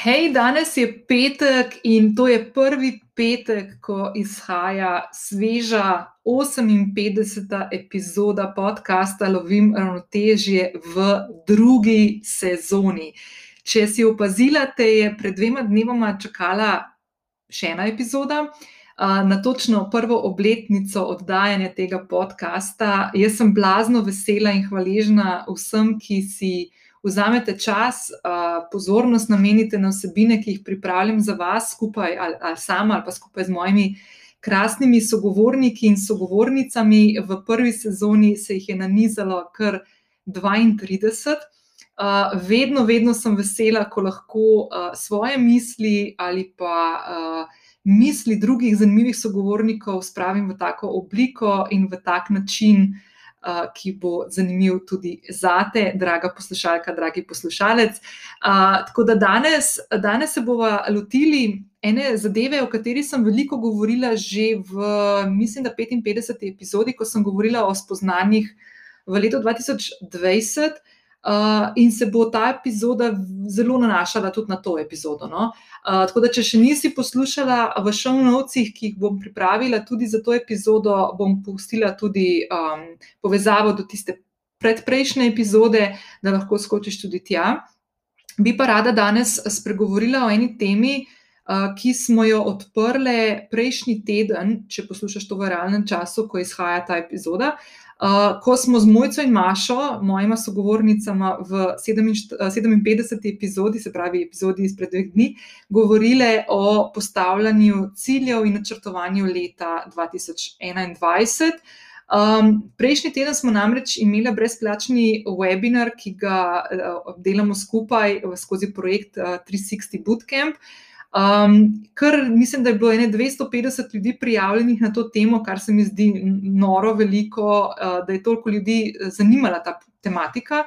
Hej, danes je petek in to je prvi petek, ko izhaja sveža 58. epizoda podcasta Lovim ravnotežje v drugi sezoni. Če si opazila, te je pred dvema dnevoma čakala še ena epizoda. Na točno prvo obletnico oddajanja tega podcasta. Jaz sem blazno vesela in hvaležna vsem, ki si vzamete čas, pozornost namenite na vsebine, ki jih pripravljam za vas, skupaj ali, ali sama, ali pa skupaj z mojimi krasnimi sogovorniki in sogovornicami. V prvi sezoni se jih je nanizalo kar 32. Uh, vedno, vedno sem vesela, ko lahko uh, svoje misli ali pa uh, misli drugih zanimivih sogovornikov spravim v tako obliko in v tak način, uh, ki bo zanimiv tudi za te, draga poslušalka, dragi poslušalec. Tako da danes, danes se bomo lotili ene zadeve, o kateri sem veliko govorila že v, mislim, da 55. epizodi, ko sem govorila o spoznanjih v letu 2020. Uh, in se bo ta epizoda zelo nanašala tudi na to epizodo. No? Uh, tako da, če še nisi poslušala v šovnovcih, ki jih bom pripravila tudi za to epizodo, bom pustila tudi um, povezavo do tiste predprejšnje epizode, da lahko skočiš tudi tja. Bi pa rada danes spregovorila o eni temi, uh, ki smo jo odprli prejšnji teden, če poslušaš to v realnem času, ko izhaja ta epizoda. Uh, Uh, ko smo z Mojco in Mašo, mojima sogovornicama v 57. epizodi, se pravi epizodi izpred dveh dni, govorile o postavljanju ciljev in načrtovanju leta 2021. Um, prejšnji teden smo namreč imeli brezplačni webinar, ki ga uh, delamo skupaj skozi projekt uh, 360 Bootcamp. Uh, Um, kar mislim, da je bilo 250 ljudi prijavljenih na to temo, kar se mi zdi noro veliko, uh, da je toliko ljudi eh, zanimala ta tematika.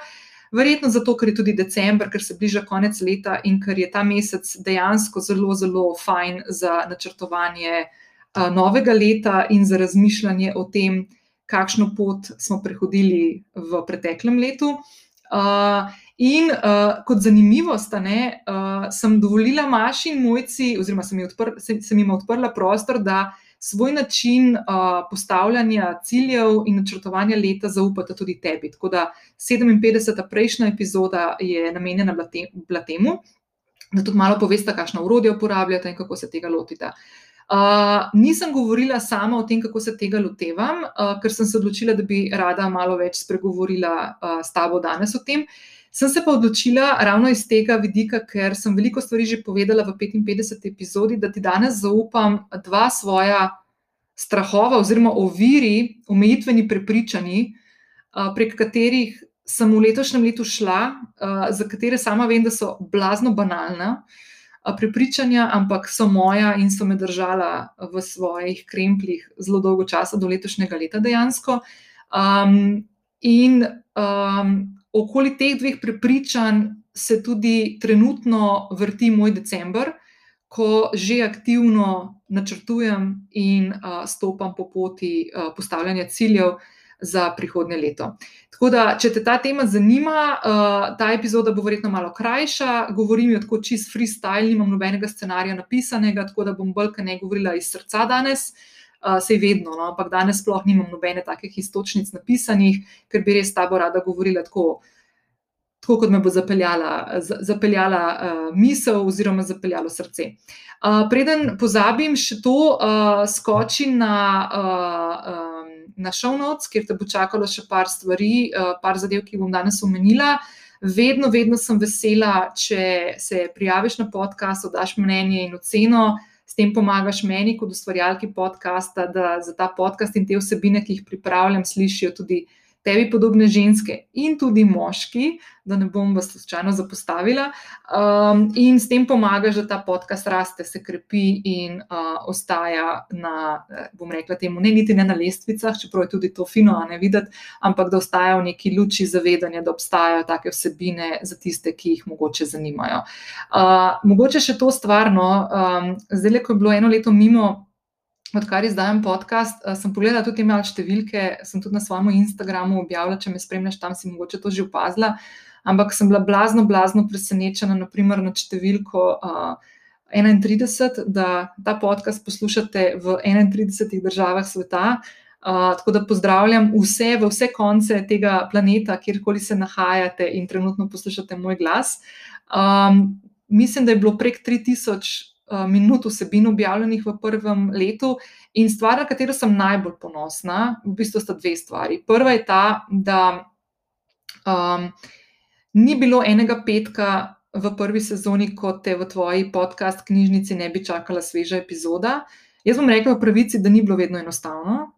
Verjetno zato, ker je tudi decembr, ker se bliža konec leta in ker je ta mesec dejansko zelo, zelo fajn za načrtovanje uh, novega leta in za razmišljanje o tem, kakšno pot smo prehodili v preteklem letu. Uh, In uh, kot zanimivost, ne, uh, sem dovolila Maši in mojci, oziroma sem odpr sem, sem jim odprla prostor, da svoj način uh, postavljanja ciljev in načrtovanja leta zaupata tudi tebi. Tako da 57. prejšnja epizoda je namenjena bila temu, da tudi malo poveste, kakšno urodje uporabljate in kako se tega lotite. Uh, nisem govorila sama o tem, kako se tega lotevam, uh, ker sem se odločila, da bi rada malo več spregovorila uh, s tabo danes o tem. Sem se pa odločila ravno iz tega vidika, ker sem veliko stvari že povedala v 55. epizodi, da ti danes zaupam dva svoja strahova oziroma oviri, omejitveni prepričanji, prek katerih sem v letošnjem letu šla, za katere sama vem, da so blazno banalna. Prepričanja, ampak so moja in so me držala v svojih krempljih zelo dolgo časa, do letošnjega leta, dejansko. Um, in um, okoli teh dveh prepričanj se tudi trenutno vrti moj decembr, ko že aktivno načrtujem in uh, stopam po poti uh, postavljanja ciljev za prihodnje leto. Tako da, če te ta tema zanima, uh, ta epizoda bo verjetno malo krajša, govorim jo tako čist freestyle, nimam nobenega scenarija napisanega, tako da bom bolj kaj ne govorila iz srca danes. Uh, sej vedno, no? ampak danes sploh nimam nobene takih istočnic napisanih, ker bi res tabo rada govorila tako, uh, tako kot me bo zapeljala, zapeljala uh, misel oziroma zapeljalo srce. Uh, preden pozabim še to, uh, skočim na, uh, um, na show notes, kjer te bo čakalo še par stvari, uh, par zadev, ki bom danes omenila. Vedno, vedno sem vesela, če se prijaviš na podcast, daš mnenje in oceno. S tem pomagaš meni, kot ustvarjalki podcasta, da za ta podcast in te vsebine, ki jih pripravljam, slišijo tudi tebi podobne ženske in tudi moški, da ne bom vas slučajno zapostavila, um, in s tem pomagaš, da ta podcast raste, se krepi in uh, ostaja na, bom rekla, temu ne niti ne na lestvicah, čeprav je tudi to fino, a ne videti, ampak da ostaja v neki luči zavedanja, da obstajajo take vsebine za tiste, ki jih mogoče zanimajo. Uh, mogoče še to stvarno, um, zdaj, ko je bilo eno leto mimo odkar izdajam podcast, uh, sem pogledala tudi malo številke, sem tudi na svojem Instagramu objavila, če me spremljaš tam, si mogoče to že opazila. ampak sem bila blazno, blazno presenečena, naprimer nad številko uh, 31, da ta podcast poslušate v 31 državah sveta. Uh, tako da pozdravljam vse, v vse konce tega planeta, kjerkoli se nahajate in trenutno poslušate moj glas. Um, mislim, da je bilo prek 3000 uh, minut vsebin objavljenih v prvem letu in stvar, na katero sem najbolj ponosna, v bistvu sta dve stvari. Prva je ta, da um, ni bilo enega petka v prvi sezoni, ko te v tvoji podcast knjižnici ne bi čakala sveža epizoda. Jaz bom rekla v pravici, da ni bilo vedno enostavno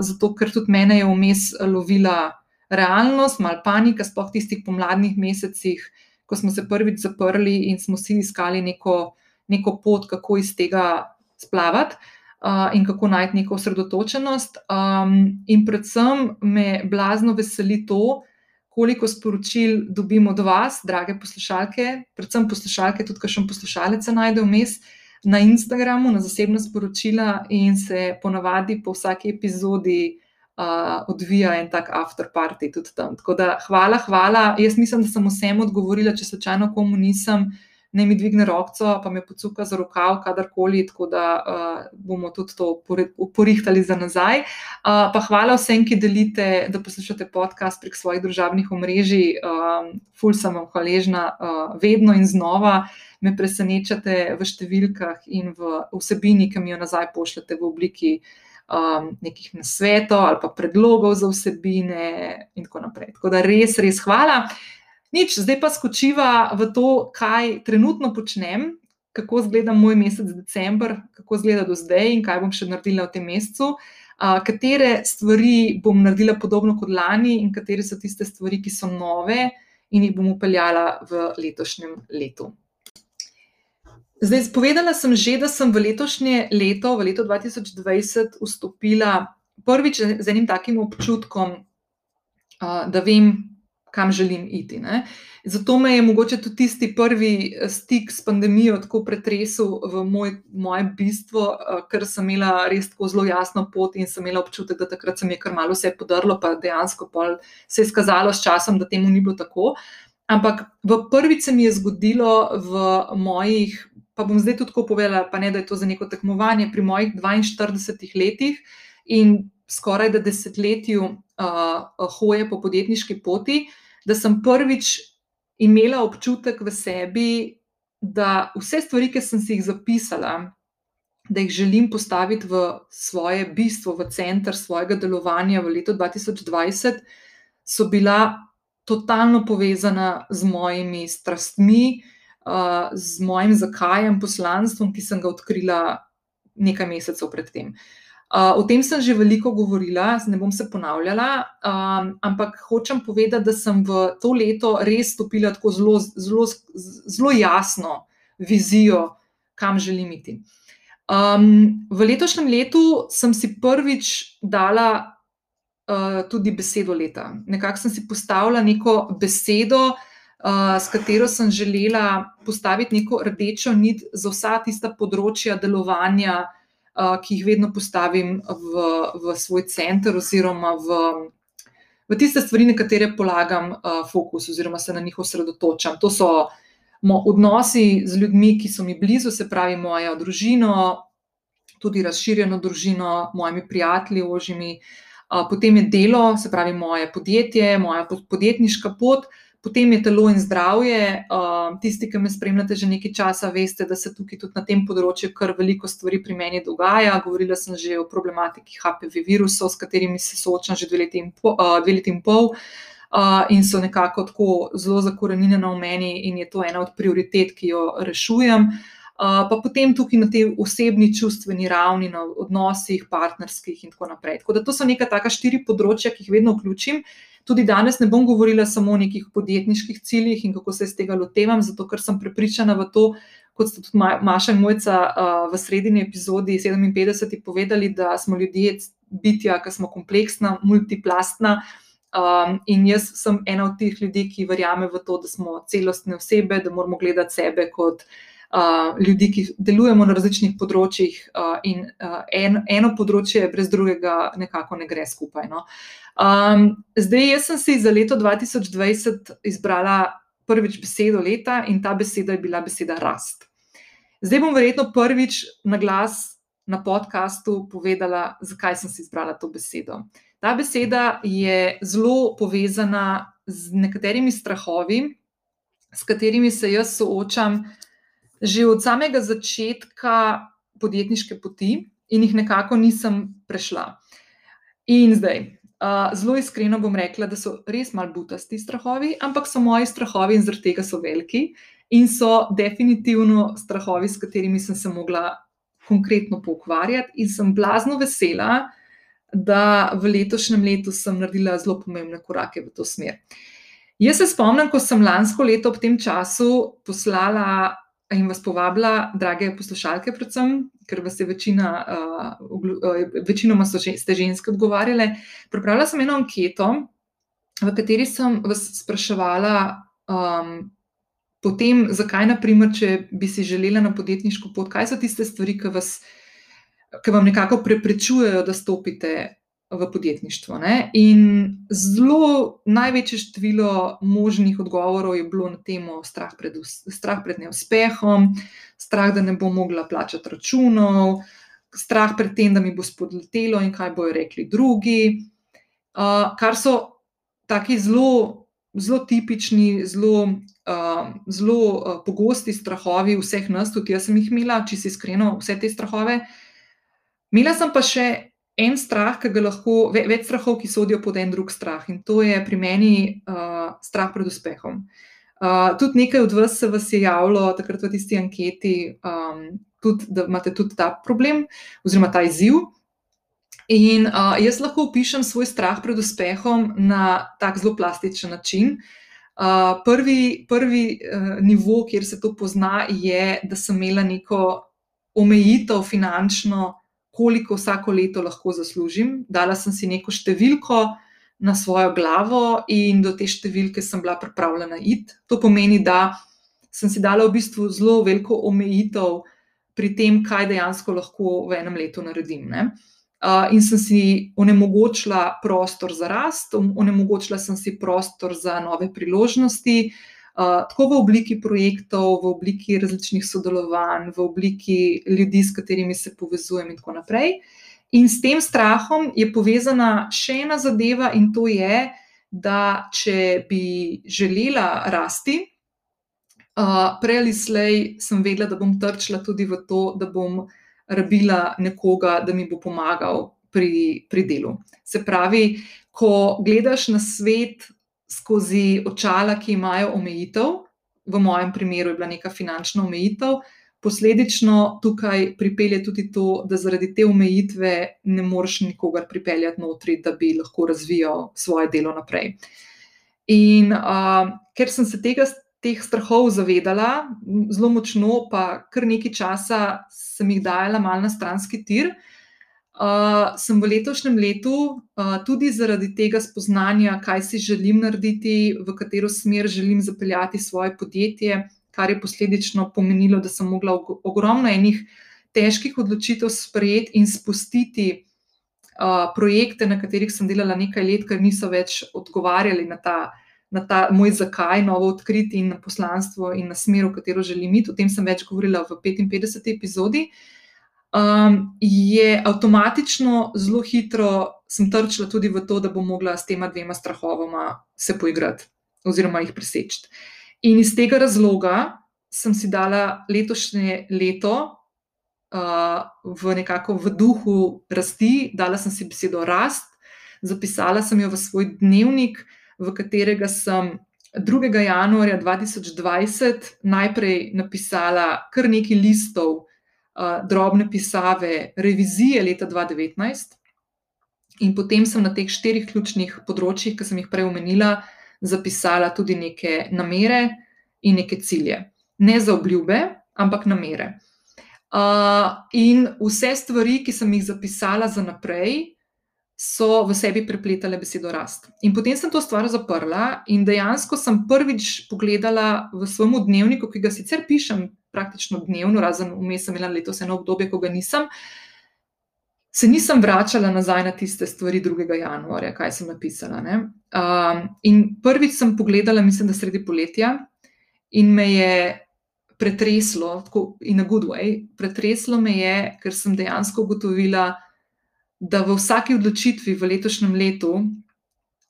zato ker tudi mene je vmes lovila realnost, malo panika, sploh tistih pomladnih mesecih, ko smo se prvič zaprli in smo si iskali neko, neko pot, kako iz tega splavati. Uh, in kako najti neko osredotočenost. Um, in predvsem me blazno veseli to, koliko sporočil dobimo od vas, drage poslušalke, predvsem poslušalke, tudi kakšen poslušalec se najde vmes, uh, na Instagramu, na zasebna sporočila, in se ponavadi po vsaki epizodi uh, odvija en tak afterparty tudi tam. Tako da, hvala, hvala. Jaz mislim, da sem vsem odgovorila, če slučajno komu nisem. Ne mi dvigne roko, pa me pocuka za rokav, kadarkoli, tako da uh, bomo tudi to porihtali za nazaj. Uh, pa hvala vsem, ki delite, da poslušate podcast prek svojih družabnih omrežij. Uh, ful sem vam hvaležna, uh, vedno in znova. Uh, me presenečate v številkah in v vsebini, ki mi jo nazaj pošljete v obliki um, nekih nasvetov ali pa predlogov za vsebine, in tako naprej. Tako da res, res hvala. Nič, zdaj pa skočiva v to, kaj trenutno počnem, kako izgleda moj mesec decembr, kako izgleda do zdaj in kaj bom še naredila v tem mesecu. Uh, katere stvari bom naredila podobno kot lani, in katere so tiste stvari, ki so nove, in jih bom upeljala v letošnjem letu. Zdaj, povedala sem že, da sem v letošnje leto, v leto 2020, vstopila prvič z enim takim občutkom, da vem, kam želim iti. Ne? Zato me je mogoče tudi tisti prvi eh, stik s pandemijo tako pretresel v moj, moje bistvo, ker sem imela res tako zelo jasno pot in sem imela občutek, da takrat se mi je kar malo vse podrlo, pa dejansko se je skazalo s časom, da temu ni bilo tako. Ampak v prvi se mi je zgodilo v mojih pa bom zdaj tudi tako povedala, pa ne da je to za neko tekmovanje pri mojih 42 letih in skoraj da desetletju uh, hoje po podjetniški poti, da sem prvič imela občutek v sebi, da vse stvari, ki sem si jih zapisala, da jih želim postaviti v svoje bistvo, v center svojega delovanja v letu 2020, so bila totalno povezana z mojimi strastmi z mojim zakajem, poslanstvom, ki sem ga odkrila nekaj mesecev predtem. Uh, o tem sem že veliko govorila, ne bom se ponavljala, um, ampak hočem povedati, da sem v to leto res stopila tako zelo, zelo, zelo jasno vizijo, kam želim iti. Um, v letošnjem letu sem si prvič dala uh, tudi besedo leta. Nekako sem si postavila neko besedo, uh, s katero sem želela postaviti neko rdečo nit za vsa tista področja delovanja, ki jih vedno postavim v, v svoj center, oziroma v, v tiste stvari, na katere polagam fokus, oziroma se na njih osredotočam. To so odnosi z ljudmi, ki so mi blizu, se pravi, moja družina, tudi razširjeno družino, mojimi prijatelji, ožimi. Potem je delo, se pravi, moje podjetje, moja podjetniška pot, Potem je telo in zdravje. Uh, tisti, ki me spremljate že nekaj časa, veste, da se tukaj tudi na tem področju kar veliko stvari pri meni dogaja. Govorila sem že o problematiki HPV virusov, s katerimi se soočam že dve leti in, po, uh, dve leti in pol. Uh, in so nekako tako zelo zakorenjene v meni, in je to ena od prioritet, ki jo rešujem. Uh, pa potem tukaj na tej osebni, čustveni ravni, na odnosih, partnerskih, in tako naprej. Tako da to so neka taka štiri področja, ki jih vedno vključim. Tudi danes ne bom govorila samo o nekih podjetniških ciljih in kako se iz tega lotevam, zato ker sem prepričana v to, kot ste tudi Maša in Mojca v sredini epizodi 57 povedali, da smo ljudje bitja, ki smo kompleksna, multiplastna. Um, in jaz sem ena od teh ljudi, ki verjame v to, da smo celostne osebe, da moramo gledati sebe kot uh, ljudi, ki delujemo na različnih področjih, uh, in uh, en, eno področje brez drugega nekako ne gre skupaj. No. Um, zdaj, jaz sem si za leto 2020 izbrala prvič besedo leta in ta beseda je bila beseda rast. Zdaj bom verjetno prvič na glas na podkastu povedala, zakaj sem si izbrala to besedo. Ta beseda je zelo povezana z nekaterimi strahovi, s katerimi se jaz soočam že od samega začetka podjetniške poti in jih nekako nisem prešla. In zdaj, uh, zelo iskreno bom rekla, da so res mal butasti strahovi, ampak so moji strahovi in zaradi tega so veliki in so definitivno strahovi, s katerimi sem se mogla konkretno poukvarjati, in sem blazno vesela, da v letošnjem letu sem naredila zelo pomembne korake v to smer. Jaz se spomnim, ko sem lansko leto ob tem času poslala in vas povabila, drage poslušalke, predvsem, ker vas je večina, uh, večinoma so ste ženske odgovarjale. Pripravila sem eno anketo, v kateri sem vas spraševala. Um, Potem, zakaj, naprimer, če bi si želela na podjetniško pot, kaj so tiste stvari, ki, vas, ki vam nekako preprečujejo, da stopite v podjetništvo. Ne? In zelo največje število možnih odgovorov je bilo na temo strah pred, strah pred neuspehom, strah, da ne bom mogla plačati računov, strah pred tem, da mi bo spodletelo in kaj bojo rekli drugi. Uh, kar so taki zelo zelo tipični, zelo, uh, zelo uh, pogosti strahovi vseh nas, tudi jaz sem jih imela, če si iskreno, vse te strahove. Imela sem pa še en strah, ki ga lahko, več strahov, ki sodijo pod en drug strah in to je pri meni uh, strah pred uspehom. Uh, tudi nekaj od vas se vas je javilo takrat v tisti anketi, um, tudi, da imate tudi ta problem oziroma ta izziv. In uh, jaz lahko opišem svoj strah pred uspehom na tak zelo plastičen način. Uh, prvi prvi uh, nivo, kjer se to pozna, je, da sem imela neko omejitev finančno, koliko vsako leto lahko zaslužim. Dala sem si neko številko na svojo glavo in do te številke sem bila pripravljena iti. To pomeni, da sem si dala v bistvu zelo veliko omejitev pri tem, kaj dejansko lahko v enem letu naredim. Ne? in sem si onemogočila prostor za rast, onemogočila sem si prostor za nove priložnosti, uh, tako v obliki projektov, v obliki različnih sodelovanj, v obliki ljudi, s katerimi se povezujem, in tako naprej. In s tem strahom je povezana še ena zadeva, in to je, da če bi želela rasti, uh, prej ali slej sem vedela, da bom trčila tudi v to, da bom rabila nekoga, da mi bo pomagal pri, pri delu. Se pravi, ko gledaš na svet skozi očala, ki imajo omejitev, v mojem primeru je bila neka finančna omejitev, posledično tukaj pripelje tudi to, da zaradi te omejitve ne moreš nikogar pripeljati notri, da bi lahko razvijal svoje delo naprej. In uh, ker sem se tega teh strahov zavedala, zelo močno, pa kar nekaj časa sem jih dajala mal na stranski tir. Uh, sem v letošnjem letu uh, tudi zaradi tega spoznanja, kaj si želim narediti, v katero smer želim zapeljati svoje podjetje, kar je posledično pomenilo, da sem mogla ogromno enih težkih odločitev sprejeti in spustiti uh, projekte, na katerih sem delala nekaj let, ker niso več odgovarjali na ta na ta moj zakaj, novo odkriti in na poslanstvo in na smer, v katero želim iti. O tem sem več govorila v 55. epizodi. Um, je avtomatično zelo hitro sem trčila tudi v to, da bom mogla s tema dvema strahovoma se poigrati oziroma jih preseči. In iz tega razloga sem si dala letošnje leto uh, v nekako v duhu rasti, dala sem si besedo rast, zapisala sem jo v svoj dnevnik v katerega sem 2. januarja 2020 najprej napisala kar nekaj listov, drobne pisave, revizije leta 2019, in potem sem na teh štirih ključnih področjih, ki sem jih prej omenila, zapisala tudi neke namere in neke cilje. Ne za obljube, ampak namere. Uh, in vse stvari, ki sem jih zapisala za naprej, so v sebi prepletale besedo rast. In potem sem to stvar zaprla in dejansko sem prvič pogledala v svojem dnevniku, ki ga sicer pišem praktično dnevno, razen vmes sem imela letos eno obdobje, ko ga nisem. Se nisem vračala nazaj na tiste stvari 2. januarja, kaj sem napisala. Um, in prvič sem pogledala, mislim, da sredi poletja, in me je pretreslo, tako in na good way, pretreslo me je, ker sem dejansko ugotovila, da v vsaki odločitvi v letošnjem letu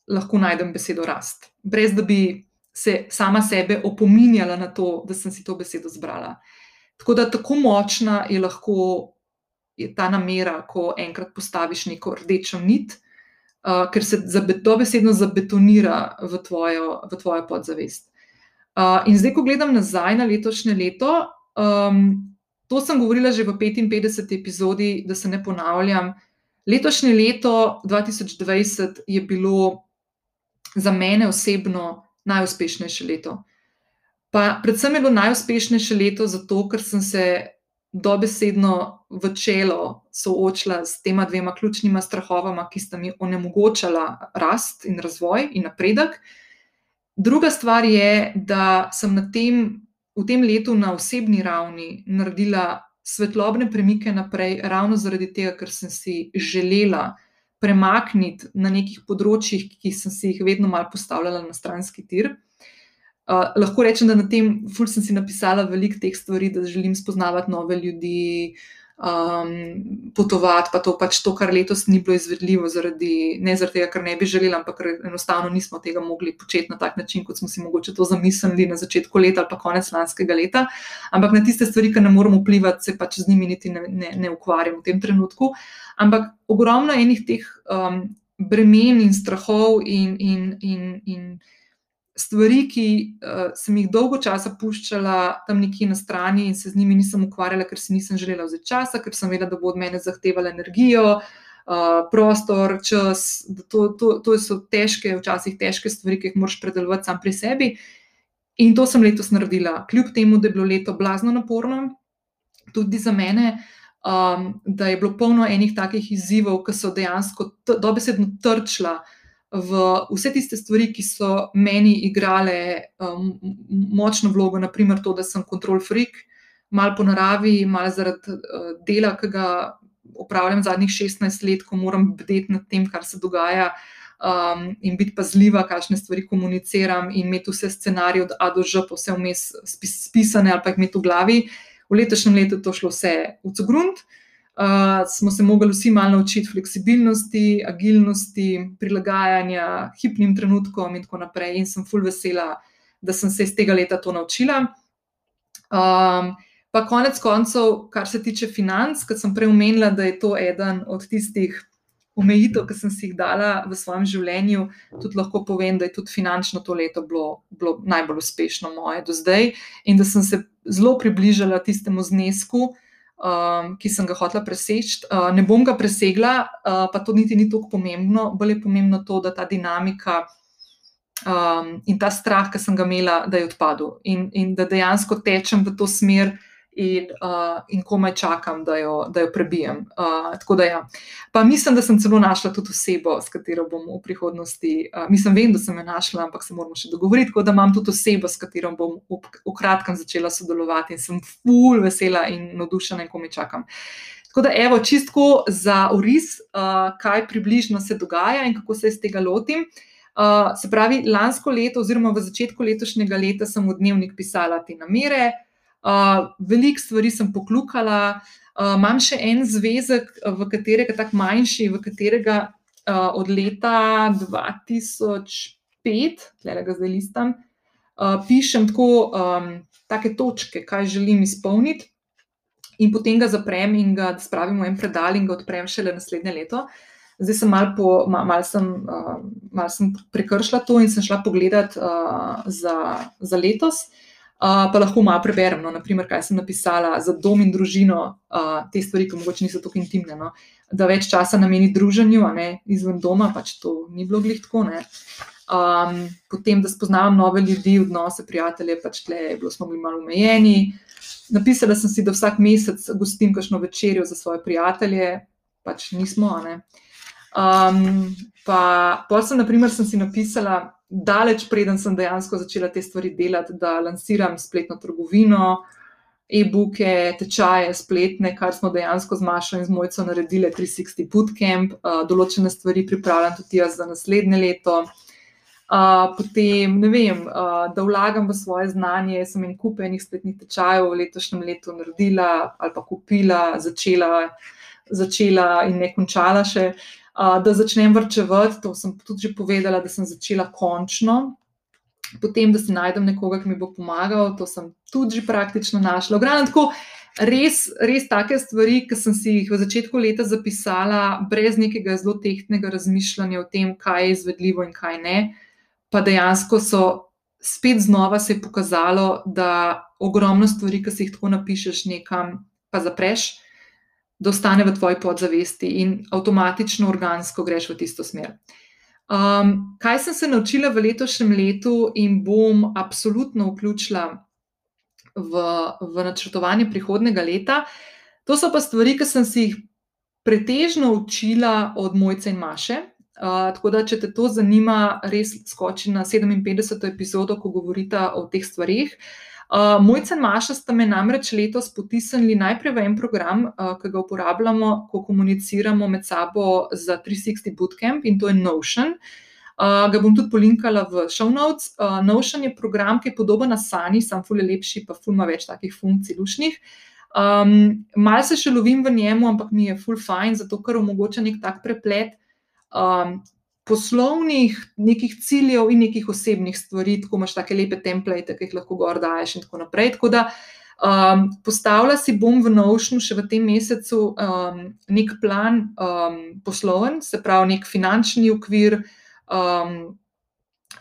lahko najdem besedo rast, brez da bi se sama sebe opominjala na to, da sem si to besedo zbrala. Tako da tako močna je lahko je ta namera, ko enkrat postaviš neko rdečo nit, uh, ker se dobesedno zabetonira v tvojo, v tvojo podzavest. Uh, in zdaj, ko gledam nazaj na letošnje leto, um, to sem govorila že v 55. epizodi, da se ne ponavljam. Letošnje leto 2020 je bilo za mene osebno najuspešnejše leto. Pa predvsem je bilo najuspešnejše leto zato, ker sem se dobesedno v čelo soočila s tema dvema ključnima strahovama, ki sta mi onemogočala rast in razvoj in napredek. Druga stvar je, da sem tem, v tem letu na osebni ravni naredila svetlobne premike naprej, ravno zaradi tega, ker sem si želela premakniti na nekih področjih, ki sem si jih vedno malo postavljala na stranski tir. Uh, lahko rečem, da na tem ful sem si napisala veliko teh stvari, da želim spoznavati nove ljudi, um, potovati, pa to pač to, kar letos ni bilo izvedljivo, zaradi, ne zaradi tega, ker ne bi želela, ampak enostavno nismo tega mogli početi na tak način, kot smo si mogoče to zamislili na začetku leta ali pa konec lanskega leta. Ampak na tiste stvari, ki ne moremo vplivati, se pač z njimi niti ne, ne, ne ukvarjam v tem trenutku. Ampak ogromno enih teh um, bremen in strahov in. in, in, in stvari, ki uh, sem jih dolgo časa puščala tam nekje na strani in se z njimi nisem ukvarjala, ker si nisem želela vzeti časa, ker sem vedela, da bo od mene zahtevala energijo, uh, prostor, čas. To, to, to so težke, včasih težke stvari, ki jih moraš predelovati sam pri sebi. In to sem letos naredila, kljub temu, da je bilo leto blazno naporno, tudi za mene. Um, da je bilo polno enih takih izzivov, ki so dejansko dobesedno trčila uh, v vse tiste stvari, ki so meni igrale um, močno vlogo, naprimer to, da sem kontrol freak, malo po naravi, malo zaradi uh, dela, ki ga upravljam zadnjih 16 let, ko moram bdeti nad tem, kar se dogaja. Um, in biti pazljiva, kakšne stvari komuniciram, in imeti vse scenarije od A do Ž, pa vse vmes spisane, ali pa jih imeti v glavi. V letošnjem letu je to šlo vse v Cogrunt, uh, uh, smo se mogli vsi malo naučiti fleksibilnosti, agilnosti, prilagajanja hipnim trenutkom in tako naprej. In sem full vesela, da sem se iz tega leta to naučila. Um, pa konec koncev, kar se tiče financ, kot sem prej omenila, da je to eden od tistih. Omejitev, ki sem si jih dala v svojem življenju, tudi lahko povem, da je tudi finančno to leto bilo, bilo najbolj uspešno moje do zdaj, in da sem se zelo približala tistemu znesku, uh, um, ki sem ga hotela preseči. Uh, ne bom ga presegla, uh, pa to niti ni tako pomembno. Bolje je pomembno to, da ta dinamika um, in ta strah, ki sem ga imela, da je odpadel in, in da dejansko tečem v to smer in, uh, in komaj čakam, da jo, da jo prebijem. Uh, da ja. Pa mislim, da sem celo našla tudi osebo, s katero bom v prihodnosti. Uh, mislim, vem, da sem jo našla, ampak se moramo še dogovoriti, tako da imam tudi osebo, s katero bom v, v kratkem začela sodelovati in sem ful vesela in navdušena in komaj čakam. Tako da, evo, čistko za uris, uh, kaj približno se dogaja in kako se iz tega lotim. Uh, se pravi, lansko leto, oziroma v začetku letošnjega leta, sem v dnevnik pisala te namere, Uh, veliko stvari sem poklukala, uh, imam še en zvezek, v katerega, tako manjši, v katerega uh, od leta 2005, tle ga zdaj listam, uh, pišem tako, um, take točke, kaj želim izpolniti, in potem ga zaprem in ga spravim v en predal in ga odprem šele naslednje leto. Zdaj sem malo mal, mal sem, uh, mal sem prekršila to in sem šla pogledat uh, za, za letos. Uh, pa lahko malo preberem, no, naprimer, kaj sem napisala za dom in družino, uh, te stvari, ki morda niso tako intimne. No, da več časa nameni družanju, a ne izven doma, pač to ni bilo glih tako. Um, potem, da spoznavam nove ljudi, odnose, prijatelje, pač tle bilo, smo bili malo omejeni. Napisala sem si, da vsak mesec gostim kakšno večerjo za svoje prijatelje, pač nismo. Um, pa, pa sem, naprimer, sem si napisala daleč preden sem dejansko začela te stvari delati, da lansiram spletno trgovino. e-booke, tečaje, spletne, kar smo dejansko z Mašo in z Mojco naredili, 360 Bootcamp, uh, določene stvari pripravljam tudi jaz za naslednje leto. Uh, potem, ne vem, uh, da vlagam v svoje znanje. Sem en kup enih spletnih tečajev v letošnjem letu naredila ali pa kupila, začela, začela in ne končala še. Uh, da začnem vrčevati, to sem tudi že povedala, da sem začela končno potem, da si najdem nekoga, ki mi bo pomagal, to sem tudi že praktično našla. Glavno tako, res, res take stvari, ki sem si jih v začetku leta zapisala, brez nekega zelo tehtnega razmišljanja o tem, kaj je izvedljivo in kaj ne. Pa dejansko so spet znova se je pokazalo, da ogromno stvari, ki si jih tako napišeš nekam, pa zapreš. Da ostane v tvoji podzavesti in avtomatično, organsko greš v tisto smer. Um, kaj sem se naučila v letošnjem letu in bom absolutno vključila v, v načrtovanje prihodnega leta, to so pa stvari, ki sem si jih pretežno učila od Mojce in Maše. Uh, tako da, če te to zanima, res skoči na 57. epizodo, ko govorita o teh stvarih. Uh, Uh, Mojca in Maša sta me namreč letos potisnili najprej v en program, uh, ki ga uporabljamo, ko komuniciramo med sabo za 360 Bootcamp in to je Notion. Uh, ga bom tudi polinkala v show notes. Uh, Notion je program, ki je podoben Asani, sam fulje lepši, pa fulma več takih funkcij lušnih. Um, mal se še lovim v njemu, ampak mi je full fine, zato ker omogoča nek tak preplet. Um, poslovnih nekih ciljev in nekih osebnih stvari, tako imaš take lepe template, ki jih lahko gor daješ in tako naprej. Tako da um, postavila si bom v Notionu še v tem mesecu um, nek plan um, posloven, se pravi nek finančni okvir. Um,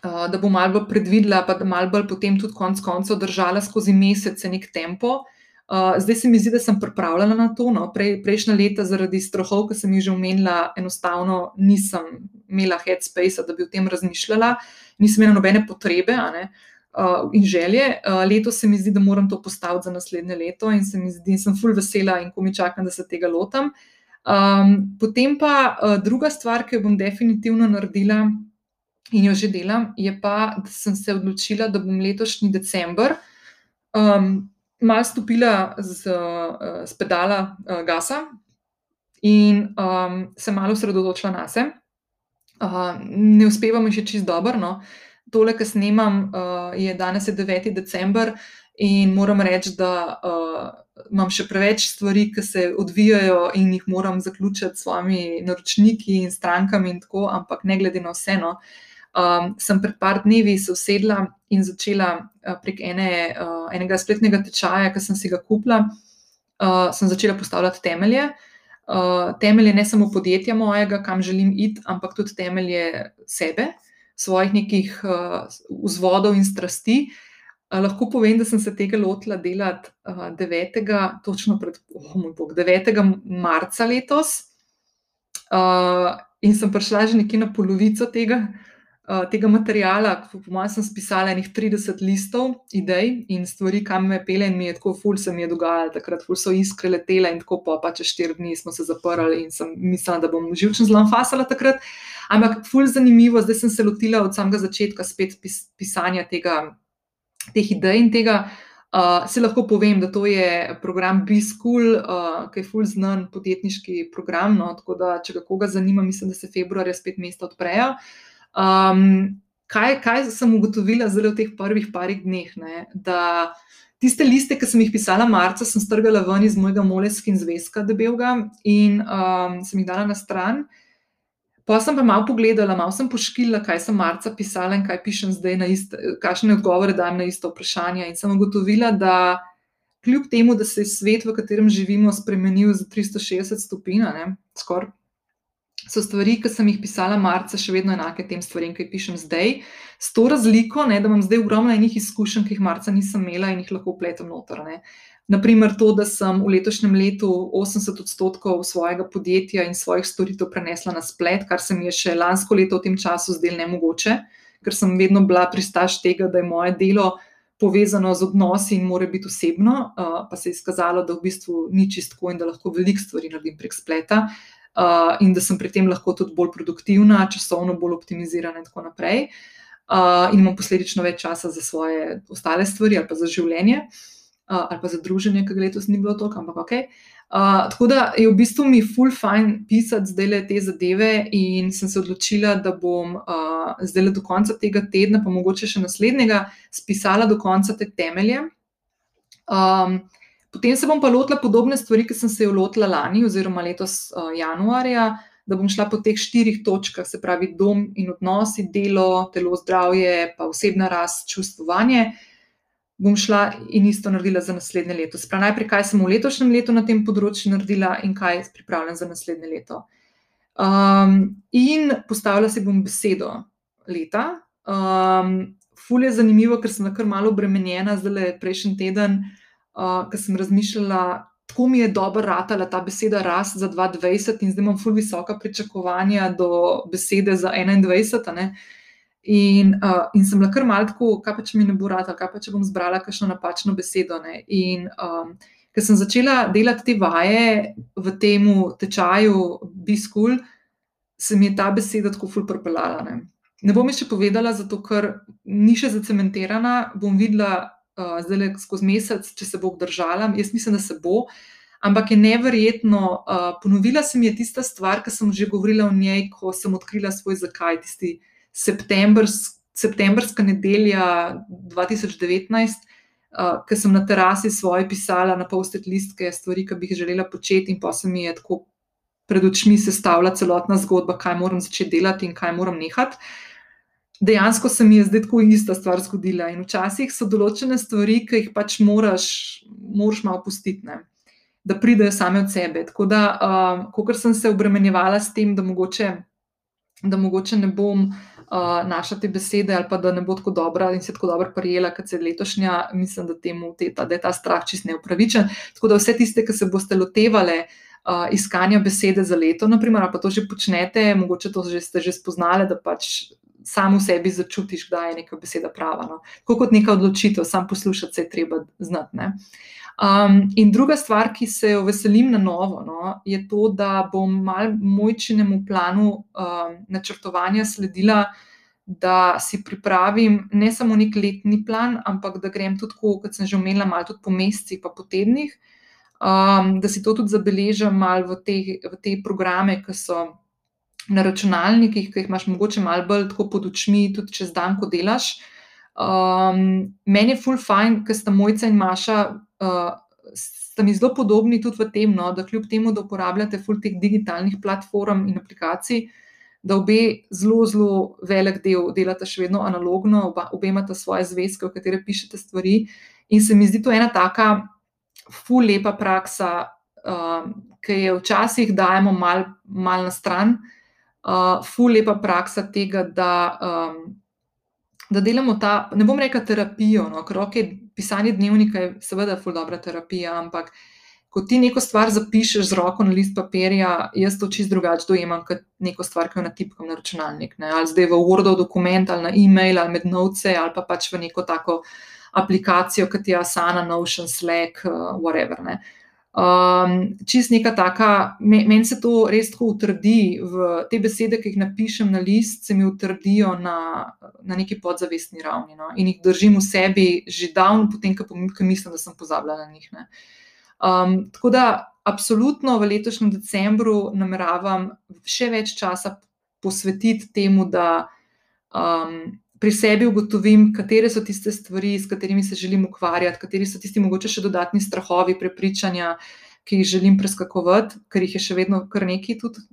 Uh, da bom malo bolj predvidela, pa da malo bolj potem tudi konec koncev držala skozi mesece nek tempo, Uh, zdaj se mi zdi, da sem pripravljena na to. No. Prej, prejšnja leta, zaradi strahov, ki sem jih že omenila, enostavno nisem imela headspace, da bi o tem razmišljala, nisem imela nobene potrebe uh, in želje. Uh, letos se mi zdi, da moram to postaviti za naslednje leto in se mi zdi, da sem full vesela in ko mi čakam, da se tega lotam. Um, potem pa uh, druga stvar, ki jo bom definitivno naredila in jo že delam, je pa, da sem se odločila, da bom letošnji decembr. Um, malo stopila z, z pedala uh, gasa in um, se malo osredotočila na sebe. Uh, ne uspeva mi še čist dobro. No. Tole, kar snemam, uh, je danes je 9. december in moram reči, da uh, imam še preveč stvari, ki se odvijajo in jih moram zaključiti s svojimi naročniki in strankami, in tako, ampak ne glede na vseeno. Uh, um, sem pred par dnevi se usedla in začela uh, prek ene, uh, enega spletnega tečaja, ki sem si ga kupila, uh, sem začela postavljati temelje. Uh, temelje ne samo podjetja mojega, kam želim iti, ampak tudi temelje sebe, svojih nekih uh, vzvodov in strasti. Uh, lahko povem, da sem se tega lotila delati uh, 9. točno pred oh, bog, 9. marca letos. Uh, in sem prišla že nekje na polovico tega, tega materijala, po mojem, sem spisala nekaj 30 listov, idej in stvari, kam me pele, in mi je tako, ful se mi je dogajalo, takrat ful so iskre letele in tako, pa, pa čez 4 dni smo se zaprli in sem mislila, da bom živčno zelo fasala takrat. Ampak ful zanimivo, zdaj sem se lotila od samega začetka spet pis, pisanja tega, teh idej in tega. Uh, se lahko povem, da to je program B-School, uh, ki je full znan podjetniški program. No, tako da, če ga koga zanima, mislim, da se februarja spet mesta odprejo. Uh, Um, kaj, kaj sem ugotovila zdaj v teh prvih parih dneh? Ne? Da tiste liste, ki sem jih pisala marca, sem strgala ven iz mojega moleskega zvezka, debelega in um, sem jih dala na stran. Pa sem pa malo pogledala, malo sem poškila, kaj sem marca pisala in kaj pišem zdaj, kakšne odgovore dajem na isto vprašanje. In sem ugotovila, da kljub temu, da se je svet, v katerem živimo, spremenil za 360 stopinj, skoraj so stvari, ki sem jih pisala marca, še vedno enake tem stvarem, ki jih pišem zdaj. S to razliko, ne, da imam zdaj ogromno enih izkušenj, ki jih marca nisem imela in jih lahko pletem noter. Ne. Naprimer, to, da sem v letošnjem letu 80 odstotkov svojega podjetja in svojih storitev prenesla na splet, kar se mi je še lansko leto v tem času zdelo nemogoče, ker sem vedno bila pristaš tega, da je moje delo povezano z odnosi in mora biti osebno, uh, pa se je izkazalo, da v bistvu ni čistko in da lahko veliko stvari naredim prek spleta. Uh, in da sem pri tem lahko tudi bolj produktivna, časovno bolj optimizirana, in tako naprej. Uh, in imam posledično več časa za svoje ostale stvari ali pa za življenje. uh, ali pa za druženje, ki ga letos ni bilo toliko, ampak ok. Uh, tako da je v bistvu mi full fine pisati zdaj le te zadeve, in sem se odločila, da bom uh, zdaj le do konca tega tedna, pa mogoče še naslednjega, spisala do konca te temelje. Um, potem se bom pa lotila podobne stvari, ki sem se jo lotila lani, oziroma letos uh, januarja, da bom šla po teh štirih točkah, se pravi dom in odnosi, delo, telo, zdravje, pa osebna rast, čustvovanje bom šla in isto naredila za naslednje leto. Sprav najprej, kaj sem v letošnjem letu na tem področju naredila in kaj pripravljam za naslednje leto. Um, in postavila si bom besedo leta. Um, ful je zanimivo, ker sem kar malo obremenjena, zdaj le prejšnji teden, uh, ker sem razmišljala, tako mi je dobro ratala ta beseda rast za 2020 in zdaj imam ful visoka pričakovanja do besede za 2021. In, uh, in sem bila kar malo tako, kaj pa če mi ne bo rad, kaj pa če bom zbrala kakšno napačno besedo. Ne? In um, ker sem začela delati te vaje v tem tečaju B-School, se mi je ta beseda tako ful propelala. Ne? ne bom še povedala, zato ker ni še zacementirana, bom videla uh, zdaj skozi mesec, če se bo obdržala. Jaz mislim, da se bo. Ampak je neverjetno, uh, ponovila se mi je tista stvar, ki sem že govorila o njej, ko sem odkrila svoj zakaj, tisti septembrs, septembrska nedelja 2019, uh, ki sem na terasi svoje pisala na post-it listke stvari, ki bi jih želela početi, in pa se mi je tako pred očmi sestavila celotna zgodba, kaj moram začeti delati in kaj moram nehati. Dejansko se mi je zdaj tako ista stvar zgodila. In včasih so določene stvari, ki jih pač moraš, moraš malo pustiti, ne? da pridejo same od sebe. Tako da, um, ko sem se obremenjevala s tem, da mogoče, da mogoče ne bom uh, naša te besede, ali pa da ne bo tako dobra in se tako dobro prijela, kot se letošnja, mislim, da, temu, te, ta, da je ta strah čist neupravičen. Tako da vse tiste, ki se boste lotevali uh, iskanja besede za leto, naprimer, pa to že počnete, mogoče to že ste že spoznali, da pač. Sam v sebi začutiš, da je neka beseda prava. No. Tako kot neka odločitev, sam poslušati se je treba znati. Um, in druga stvar, ki se jo veselim na novo, no, je to, da bom mal mojčinemu planu um, načrtovanja sledila, da si pripravim ne samo nek letni plan, ampak da grem tudi, kot sem že omenila, malo tudi po mesecih, pa po tednih, um, da si to tudi zabeležim malo v te, v te programe, ki so na računalnikih, ki jih imaš mogoče malo bolj pod očmi, tudi čez dan, ko delaš. Um, meni je full fine, ker sta mojca in Maša uh, sta mi zelo podobni tudi v tem, no, da kljub temu, da uporabljate full teh digitalnih platform in aplikacij, da obe zelo, zelo velik del delate še vedno analogno, oba, obe imate svoje zvezke, v katere pišete stvari. In se mi zdi to ena taka full lepa praksa, um, ki jo včasih dajemo mal, mal na stran. Uh, ful lepa praksa tega, da um, da delamo ta, ne bom rekel terapijo, no, ker okay, pisanje dnevnika je seveda ful dobra terapija, ampak ko ti neko stvar zapišeš z roko na list papirja, jaz to čist drugače dojemam kot neko stvar, ki jo natipkam na računalnik. Ne, ali zdaj v Wordov dokument, ali na e-mail, ali med novce, ali pa pač v neko tako aplikacijo, kot je Asana, Notion, Slack, uh, whatever. Ne. Um, čist neka taka, meni se to res tako utrdi, v te besede, ki jih napišem na list, se mi utrdijo na, na neki podzavestni ravni no? in jih držim v sebi že davno, potem, ko mislim, da sem pozabila na njih. Um, tako da, absolutno v letošnjem decembru nameravam še več časa posvetiti temu, da um, pri sebi ugotovim, katere so tiste stvari, s katerimi se želim ukvarjati, kateri so tisti mogoče še dodatni strahovi, prepričanja, ki jih želim preskakovati, ker jih je še vedno kar nekaj tudi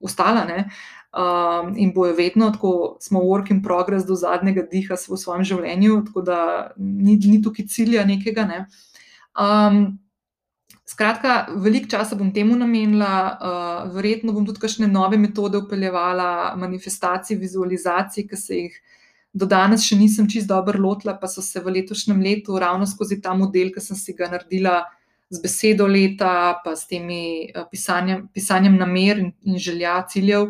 ostala. Ne? Um, in bojo vedno, tako smo work in progress do zadnjega diha v svojem življenju, tako da ni, ni tukaj cilja nekega. Ne? Um, skratka, veliko časa bom temu namenila, uh, verjetno bom tudi kakšne nove metode upeljevala, manifestacij, vizualizacij, ki se jih do danes še nisem čist dobro lotila, pa so se v letošnjem letu ravno skozi ta model, ki sem si ga naredila z besedo leta, pa s temi uh, pisanjem, pisanjem namer in, in želja, ciljev.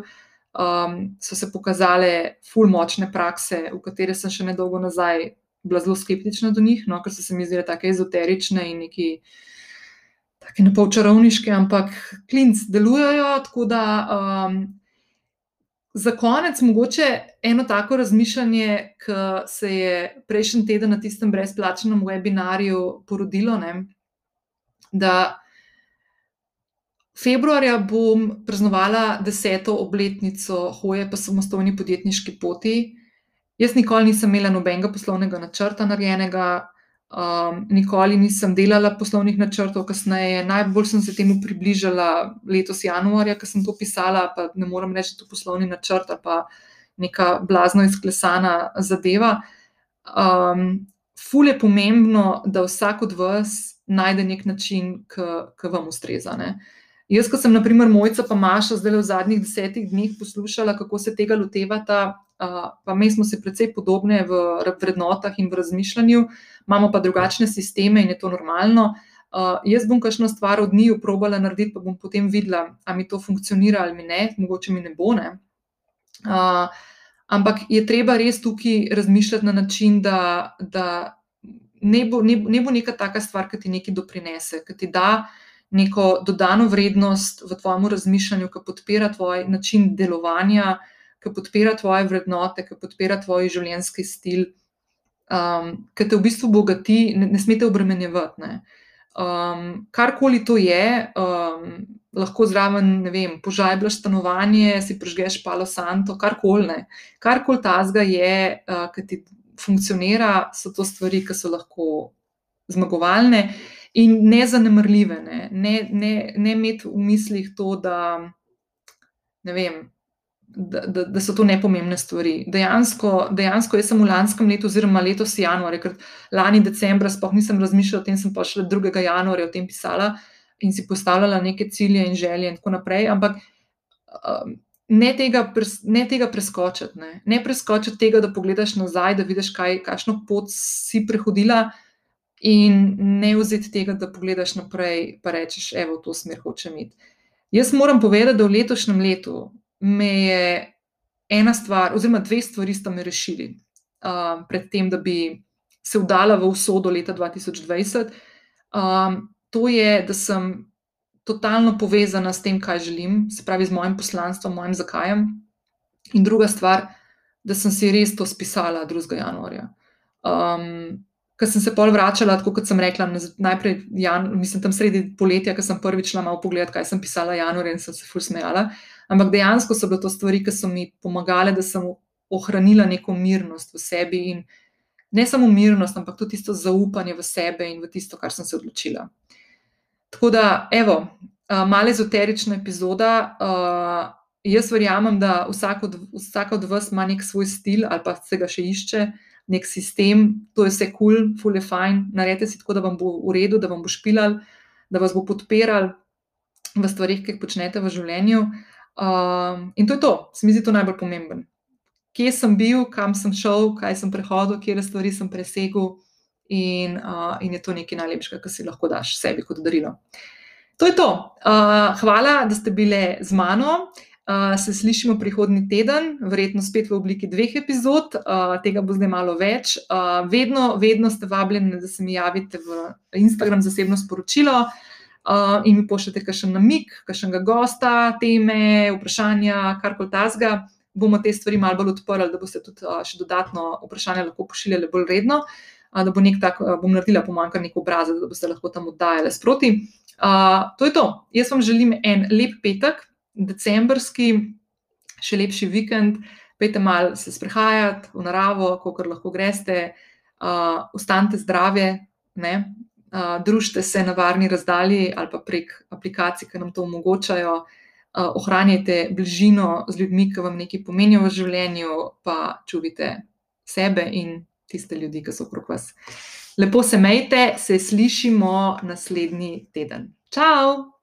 Um, so se pokazale ful močne prakse, v katere sem še nedolgo nazaj bila zelo skeptična do njih, no, ker so se mi zdele tako ezoterične in neki uh, tako ne pol čarovniške, ampak klinc delujejo. Tako da um, za konec, mogoče eno tako razmišljanje, ki se je prejšnji teden na tistem brezplačnem webinarju porodilo. Ne, da februarja bom praznovala deseto obletnico hoje po samostojni podjetniški poti. Jaz nikoli nisem imela nobenega poslovnega načrta narejenega, um, nikoli nisem delala poslovnih načrtov, kasneje. Najbolj sem se temu približala letos januarja, ko sem to pisala, pa ne morem reči, da je to poslovni načrt ali pa neka blazno izklesana zadeva. Um, ful je pomembno, da vsak od vas najde nek način, ki vam ustreza. Ne? Jaz, ko sem, naprimer, mojca pa Maša, zdaj v zadnjih desetih dneh poslušala, kako se tega lotevata, uh, pa mi smo se precej podobne v vrednotah in v razmišljanju, imamo pa drugačne sisteme in je to normalno. Uh, jaz bom kakšno stvar od njih probala narediti, pa bom potem videla, ali mi to funkcionira ali mi ne, mogoče mi ne bo. Ne? Uh, ampak je treba res tukaj razmišljati na način, da, da ne, bo, ne, ne bo neka taka stvar, ki ti nekaj doprinese, ki ti da neko dodano vrednost v tvojem razmišljanju, ki podpira tvoj način delovanja, ki podpira tvoje vrednote, ki podpira tvoj življenjski stil, um, ki te v bistvu bogati, ne, ne smete obremenjevati. Ne. Um, karkoli to je, um, lahko zraven, ne vem, požajblaš stanovanje, si prežgeš palo santo, karkoli. Karkoli tazga je, uh, ki ti funkcionira, so to stvari, ki so lahko zmagovalne in ne zanemrljive, ne, ne, ne, ne imeti v mislih to, da, vem, da, da, da so to nepomembne stvari. Dejansko, dejansko jaz sem v lanskem letu, oziroma letos januarja, ker lani decembra sploh nisem razmišljala o tem, sem pa šele 2. januarja o tem pisala in si postavljala neke cilje in želje in tako naprej. Ampak. Um, Ne tega, ne tega preskočiti, ne. ne preskočiti tega, da pogledaš nazaj, da vidiš, kaj, kakšno pot si prehodila, in ne vzeti tega, da pogledaš naprej in rečeš, evo, v to smer hočem iti. Jaz moram povedati, da v letošnjem letu me je ena stvar, oziroma dve stvari, sta me rešili, uh, pred tem, da bi se vdala v usodo leta 2020. Um, to je, da sem totalno povezana s tem, kaj želim, se pravi, z mojim poslanstvom, mojim zakajem. In druga stvar, da sem si res to spisala 2. januarja. Um, Ker sem se pol vračala, tako kot sem rekla, najprej, jan, mislim, tam sredi poletja, ko sem prvič šla malo pogledati, kaj sem pisala januarja in sem se ful smejala. Ampak dejansko so bile to stvari, ki so mi pomagale, da sem ohranila neko mirnost v sebi in ne samo mirnost, ampak tudi tisto zaupanje v sebe in v tisto, kar sem se odločila. Tako da, evo, malo ezoterična epizoda. Jaz verjamem, da vsak od, vsak od vas ima nek svoj stil ali pa se ga še išče nek sistem, to je vse kul, cool, ful je fajn, naredite si tako, da vam bo v redu, da vam bo špilal, da vas bo podpiral v stvarih, ki jih počnete v življenju. Um, in to je to, se mi zdi to najbolj pomemben. Kje sem bil, kam sem šel, kaj sem prehodil, kje stvari sem presegel, in, uh, in je to nekaj najlepšega, kar si lahko daš sebi kot darilo. To je to. Uh, hvala, da ste bile z mano. Uh, se slišimo prihodnji teden, verjetno spet v obliki dveh epizod, uh, tega bo zdaj malo več. Uh, vedno, vedno ste vabljeni, da se mi javite v Instagram zasebno sporočilo uh, in mi pošljete kakšen namik, kakšnega gosta, teme, vprašanja, karkoli tasga. Bomo te stvari malo bolj odprli, da boste tudi uh, še dodatno vprašanja lahko pošiljali bolj redno. Uh, da bo nek tak, uh, bom naredila pomanjkar nek obrazec, da boste lahko tam oddajali sproti. Uh, to je to. Jaz vam želim en lep petek decembrski, še lepši vikend, pejte malo se sprehajati v naravo, kako lahko greste, uh, ostanite zdravi, uh, družite se na varni razdalji ali pa prek aplikacij, ki nam to omogočajo. Ohranjajte bližino z ljudmi, ki vam nekaj pomenijo v življenju, pa čuvite sebe in tiste ljudi, ki so okrog vas. Lepo se mejte, se slišimo naslednji teden. Ciao!